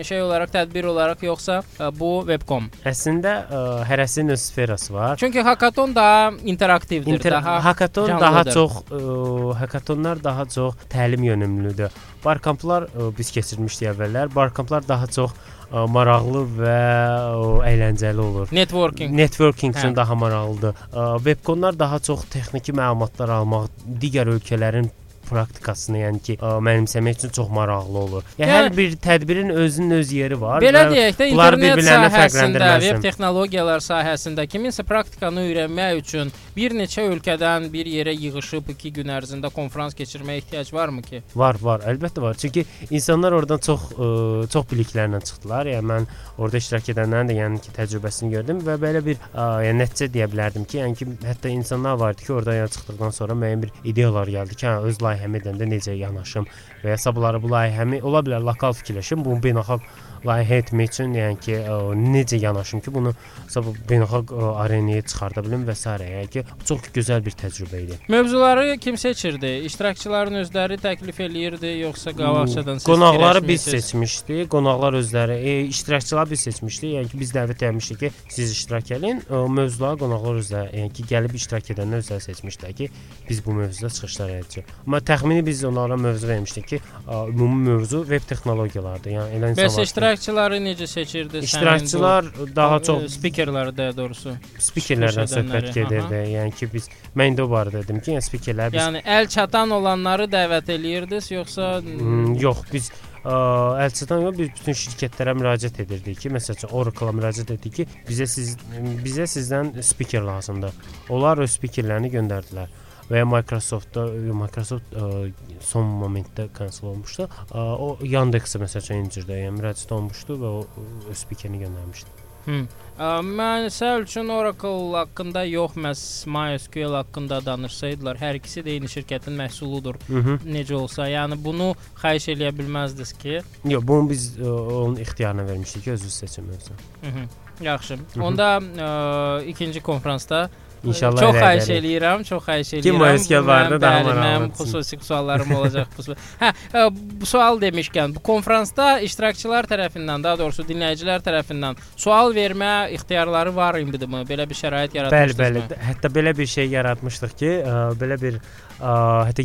şey olaraq, tədbir olaraq yoxsa ə, bu webcom? Əslində ə, hərəsinin öz sferası var. Çünki hakaton daha interaktivdir, İnter daha canlıdır. daha çox ə, hakatonlar daha çox təlim yönümlüdür. Barkamplar ə, biz keçirmişdik əvvəllər. Barkamplar daha çox maraqlı və əyləncəli olur. networking. Networking üçün Hə. daha maraqlıdır. Webkonlar daha çox texniki məlumatlar almaq, digər ölkələrin praktikasını, yəni ki, ə, mənimsəmək üçün çox maraqlı olur. Yəni, Yəni- hər bir tədbirin özünün öz yeri var. Belə deyək də internet sahəsində, web texnologiyalar sahəsində kiminsə praktikanı öyrənmək üçün bir neçə ölkədən bir yerə yığılıb 2 gün ərzində konfrans keçirməyə ehtiyac varmı ki? Var, var, əlbəttə var. Çünki insanlar oradan çox ə, çox biliklərlə çıxdılar. Yəni mən orada iştirak edənlərin də yəni ki, təcrübəsini gördüm və belə bir ə, yəni nəticə deyə bilərdim ki, yəni ki, hətta insanlar var idi ki, orada yəni çıxdıqdan sonra müəyyən bir ideyalar gəldi ki, hə, öz layihəmi edəndə necə yanaşım və ya sabahları bu layihəmi ola bilər lokal fikirləşim, bunu beynəlxalq layihə etmək üçün, yəni ki, ə, necə yanaşım ki, bunu sabah beynəlxalq ə, arenaya çıxarda bilim və s. Yəni ki, çox gözəl bir təcrübə idi. Mövzuları kim seçirdi? İştirakçıların özləri təklif eləyirdi, yoxsa qabaqcadan siz Qonaqları biz seçmişdik. Qonaqlar özləri, e, iştirakçılar biz seçmişdik. Yəni ki, biz dəvət etmişdik ki, siz iştirak edin. O mövzuları qonaqlar özləri, yəni ki, gəlib iştirak edənlər özləri seçmişdilər ki, biz bu mövzuda çıxışlar edəcəyik. Amma təxmini biz onlara mövzu vermişdik ki, a, ümumi mövzu veb texnologiyalardır. Yəni elə insanlar. Bəs ki, iştirakçıları necə seçirdi? sənin bu- iştirakçılar daha e, çox spikerləri də doğrusu. spikerlərdən söhbət gedirdi. Yəni ki, biz mən də barədə dedim ki, yəni spikerlər biz Yəni əl çatan olanları dəvət eləyirdiniz, yoxsa Hmm, yox, biz ə, əlçatan yox, biz bütün şirkətlərə müraciət edirdik ki, məsələn, Oracle-a müraciət etdik ki, bizə siz bizə sizdən spiker lazımdır. Onlar öz spikerlərini göndərdilər. Və ya Microsoft-da Microsoft ə, son momentdə kansel olmuşdu. Ə, o Yandex-ə məsələn incirdə, yəni müraciət olmuşdu və o öz spikerini göndərmişdi. Hı. Ə, Məsəl üçün Oracle haqqında yox, məhz MySQL haqqında danışsaydılar, hər ikisi də eyni şirkətin məhsuludur. Mhm. Necə olsa, yəni bunu xahiş eləyə bilməzdiniz ki. Yox, bunu biz ə, onun ixtiyarına vermişdik ki, özünüz seçin özü. Hı -hı. Yaxşı. Onda ə, ikinci konfransda İnşallah çox xahiş eləyirəm, çox xahiş eləyirəm. Bəli, maraqlı Mənim olsun. xüsusi suallarım olacaq bu. Hə, ə, bu sual demişkən, bu konfransda iştirakçılar tərəfindən, daha doğrusu dinləyicilər tərəfindən sual vermə ixtiyarları var idimi? Belə bir şərait Bəli, yaratmışdınız bəli. Hətta belə bir şey yaratmışdıq ki, ə, belə bir hətta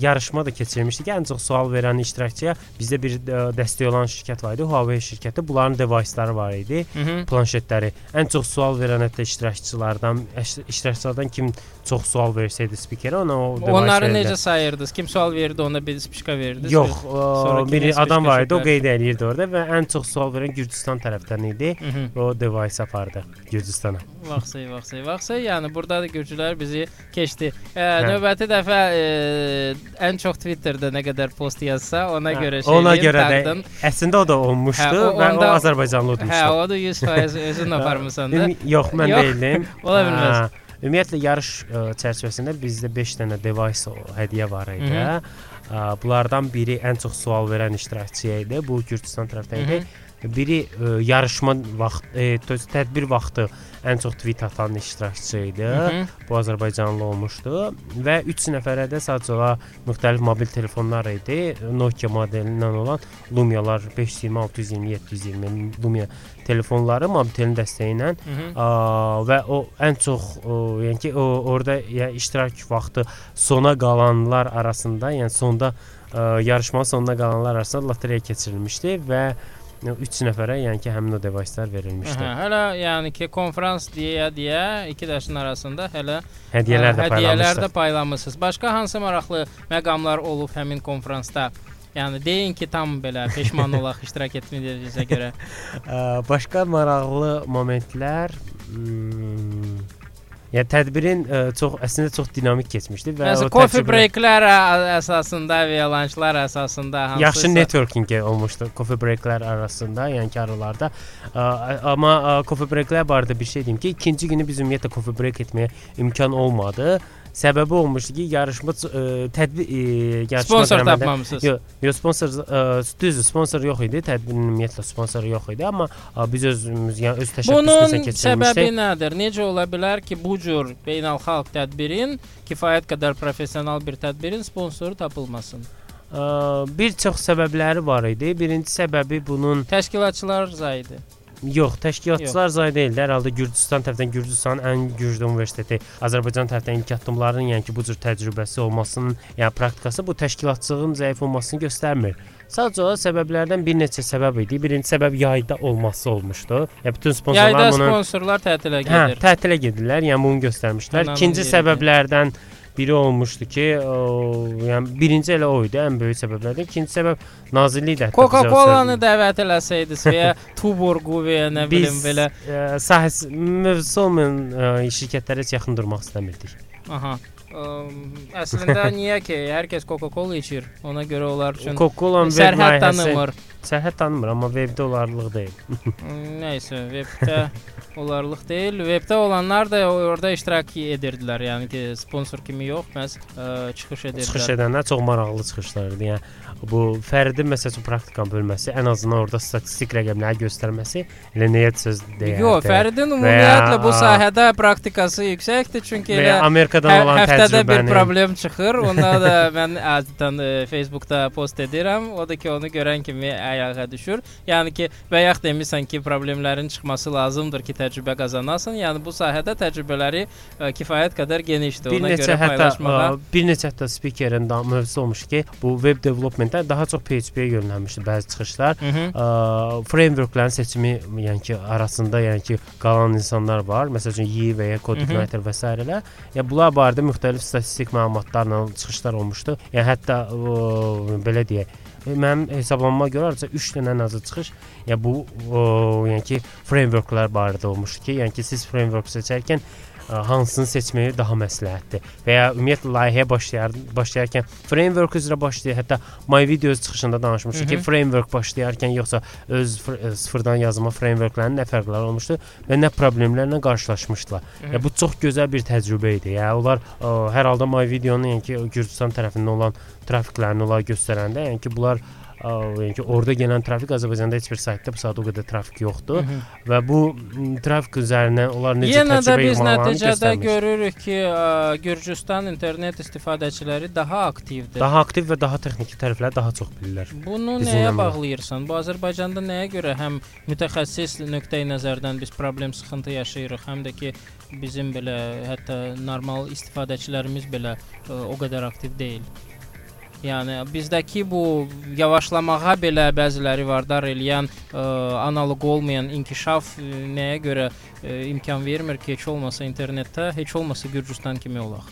yarışma da keçirmişdik. Ən çox sual verən iştirakçıya bizdə bir ə, dəstək olan şirkət var idi, Huawei şirkəti. Bunların device-ları var idi, Hı -hı. planşetləri. Ən çox sual verən hətta iştirakçılardan, iştirakçılardan kim çox sual versəydi spikerə, ona o Onları necə sayırdınız? Kim sual verirdi, ona bir spişka verirdiniz? Yox, Sonra ə, kimin biri adam var idi, o qeyd eləyirdi orada və ən çox sual verən Gürcüstan tərəfdən idi. Hı -hı. O device apardı Gürcüstana. Vaxtı, vaxtı, vaxtı. Yəni burada da gürcülər bizi keçdi. E, Hə. növbəti dəfə e, ən çox Twitterdə nə qədər post yazsa, ona Hə, görə şey Ona görə də taqdın. əslində o da olmuşdu Hə, o- o onda- Azərbaycanlı Hə, udmuşdu. o da 100% özün [laughs] aparmısan da. Yox, mən Yox, deyildim. [laughs] ola bilməz. Hə, Ümumiyyətlə yarış ə, çərçivəsində bizdə 5 dənə device o hədiyyə var idi. Mhm. Ə, Bunlardan biri ən çox sual verən iştirakçıya idi. Bu Gürcüstan tərəfdən idi. Biri ə, yarışma vaxt, e, tə- tədbir vaxtı ən çox tweet atan iştirakçı idi. Mhm. Bu Azərbaycanlı olmuşdu və 3 nəfərə də sadəcə olaraq müxtəlif mobil telefonlar idi. Nokia modelindən olan Lumia-lar 520, 620, 720 Lumia telefonları mobilin dəstəyi ilə və o ən çox o, yəni ki, o orada yəni iştirak vaxtı sona qalanlar arasında, yəni sonda ə, yarışmanın sonuna qalanlar arasında lotereya keçirilmişdi və 3 nəfərə, yəni ki, həmin o device-lar verilmişdi. Hə, hələ yəni ki, konfrans deyə deyə iki daşın arasında hələ Hədiyyələr də Hə, hədiyyələr də paylanmışdı. paylamısınız. Başqa hansı maraqlı məqamlar olub həmin konfransda? Yəni deyin ki, tam belə peşman [laughs] olaq iştirak etmədiyinizə görə. [laughs] Başqa maraqlı momentlər hmm, yəni tədbirin ə, çox əslində çox dinamik keçmişdi və Məsələn, coffee təcrübə- breaklər əsasında və ya lunchlar əsasında hansısa Yaxşı networking olmuşdu coffee breaklər arasında, yəni ki, aralarda. Ə, Amma ə, coffee breaklər barədə bir şey deyim ki, ikinci günü biz ümumiyyətlə coffee break etməyə imkan olmadı. Səbəbi olmuşdu ki, yarışma ə, tədbir ə, yarışma sponsor tapmamısınız. Yox, yox sponsor ə, düzdür, sponsor yox idi. Tədbirin ümumiyyətlə sponsoru yox idi, amma biz özümüz, yəni öz təşəbbüsümüzlə Bunun keçirmişdik. səbəbi nədir? Necə ola bilər ki, bu cür beynəlxalq tədbirin kifayət qədər professional bir tədbirin sponsoru tapılmasın? Ə, bir çox səbəbləri var idi. Birinci səbəbi bunun Təşkilatçılar zayidi. Yox, təşkilatçılar zay deyil. Hər halda Gürcüstan tərəfindən Gürcüstanın ən güclü universiteti, Azərbaycan tərəfindən ilk addımların, yəni ki, bu cür təcrübəsi olmasının, yəni praktikası bu təşkilatçılığın zəif olmasını göstərmir. Sadəcə olaraq səbəblərdən bir neçə səbəb idi. Birinci səbəb yayda olması olmuşdu. Yəni bütün sponsorlar Yayda bunu sponsorlar tətilə hə, gedir. tətilə gedirlər, yəni bunu göstərmişlər. İkinci səbəblərdən biri olmuşdu ki, o, yəni birinci elə o idi, ən böyük səbəblərdən. İkinci səbəb nazirlik də Coca-Cola-nı dəvət eləsəydiniz və ya [laughs] Tuborgu və ya nə bilim belə. ə, sahəsi mövzusu olmayan ə, şirkətlərə heç yaxın durmaq istəmirdik. Aha. Əslində [laughs] niyə ki, hər kəs Coca-Cola içir. Ona görə onlar üçün Coca-Cola sərhəd tanımır. sərhəd tanımır, amma webdə olarlıq deyil. [laughs] Nəysə, webdə olarlıq deyil. Webdə olanlar da orada iştirak edirdilər. Yəni ki, sponsor kimi yox, məhz ə, çıxış edirdilər. Çıxış edənlər çox maraqlı çıxışlar idi. Yəni bu Fəridin məsəl üçün praktikan bölməsi ən azından orada statistik rəqəmləri göstərməsi elə nəyə söz deyir. Yox, Fəridin ümumiyyətlə bu sahədə praktikası yüksəkdir, çünki elə Amerikadan Hə, olan həftədə bir problem çıxır. Onda da [laughs] mən adətən e, Facebookda post edirəm. O da ki, onu görən kimi ayağa düşür. Yəni ki, bayaq demisən ki, problemlərin çıxması lazımdır ki, təcrübə qazanasan. Yəni bu sahədə təcrübələri ə, kifayət qədər genişdir. bir Ona neçə görə hətta paylaşmağa ə, bir neçə hətta spikerin da mövzusu olmuş ki, bu web developmentdə daha çox PHP-yə yönəlmişdi bəzi çıxışlar. Hı -hı. Ə, frameworkların seçimi, yəni ki, arasında, yəni ki, qalan insanlar var. Məsəl üçün Y və ya Code Mhm. Igniter və s. Ya bunlar barədə müxtəlif statistik məlumatlarla çıxışlar olmuşdu. Yəni hətta ə, belə deyək, mənim hesablamama görə artıq 3 dənə ən azı çıxış, ya bu o, yəni ki, frameworklar barədə olmuşdu ki, yəni ki, siz framework seçərkən hansını seçməyi daha məsləhətdir və ya ümumiyyətlə layihəyə başlayar başlayarkən framework üzrə başlayır. Hətta My Videos çıxışında danışmışdıq ki, Mhm. framework başlayarkən yoxsa öz sıfırdan yazma frameworkların nə fərqləri olmuşdu və nə problemlərlə qarşılaşmışdılar. Mhm. Ya bu çox gözəl bir təcrübə idi. Yəni onlar ə, hər halda My Videonun yəni ki, Gürcüstan tərəfindən olan trafiklərini onlar göstərəndə, yəni ki, bunlar ə, yəni ki, orada gələn trafik Azərbaycanda heç bir saytda bu saat o qədər trafik yoxdur Mhm. və bu trafik üzərindən onlar necə Yenə də biz nəticədə göstərmir. görürük ki, ə, Gürcüstan internet istifadəçiləri daha aktivdir. Daha aktiv və daha texniki tərəfləri daha çox bilirlər. Bunu Biz nəyə bağlayırsan? Bu Azərbaycanda nəyə görə həm mütəxəssis nöqteyi nəzərdən biz problem sıxıntı yaşayırıq, həm də ki bizim belə hətta normal istifadəçilərimiz belə ə, o qədər aktiv deyil. Yəni bizdəki bu yavaşlamağa belə bəziləri vardar eləyən ə, analoq olmayan inkişaf ə, nəyə görə ə, imkan vermir ki, heç olmasa internetdə, heç olmasa Gürcüstan kimi olaq.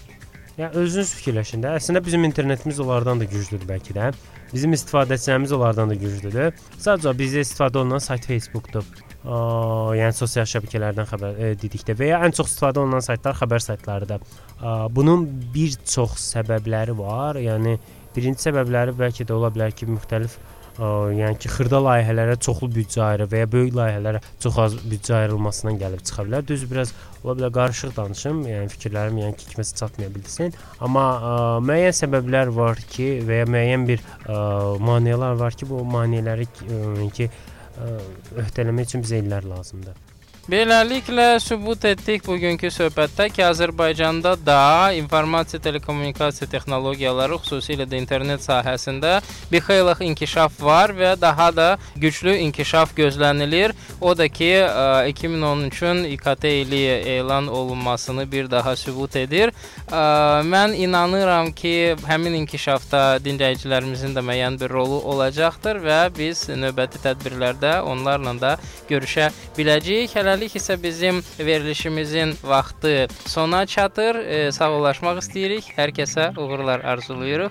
Yəni özünüz fikirləşin də. Əslində bizim internetimiz onlardan da güclüdür bəlkə də. Bizim istifadəçilərimiz onlardan da güclüdür. Sadəcə bizdə istifadə olunan sayt Facebookdur. Aa, yəni sosial şəbəkələrdən xəbər e, dedikdə və ya ən çox istifadə olunan saytlar xəbər saytlarıdır. Aa, bunun bir çox səbəbləri var. Yəni birinci səbəbləri bəlkə də ola bilər ki, müxtəlif ə, yəni ki, xırda layihələrə çoxlu büdcə ayırır və ya böyük layihələrə çox az büdcə ayrılmasından gəlib çıxa bilər. Düz biraz ola bilər qarışıq danışım, yəni fikirlərim yəni ki, kiməsə çatmaya bilsin. Amma ə, müəyyən səbəblər var ki, və ya müəyyən bir ə, maneələr var ki, bu maneələri ə, ki ə, öhdələmək üçün bizə illər lazımdır. Beləliklə sübut etdik bugünkü söhbətdə ki, Azərbaycanda da informasiya telekommunikasiya texnologiyaları, xüsusilə də internet sahəsində bir xeyli inkişaf var və daha da güclü inkişaf gözlənilir. O da ki, ə, 2013-ün İKT ili elan olunmasını bir daha sübut edir. Ə, Mən inanıram ki, həmin inkişafda dinləyicilərimizin də müəyyən bir rolu olacaqdır və biz növbəti tədbirlərdə onlarla da görüşə biləcəyik. Hələlik isə bizim verilişimizin vaxtı sona çatır. E, sağollaşmaq istəyirik. Hər kəsə uğurlar arzulayırıq.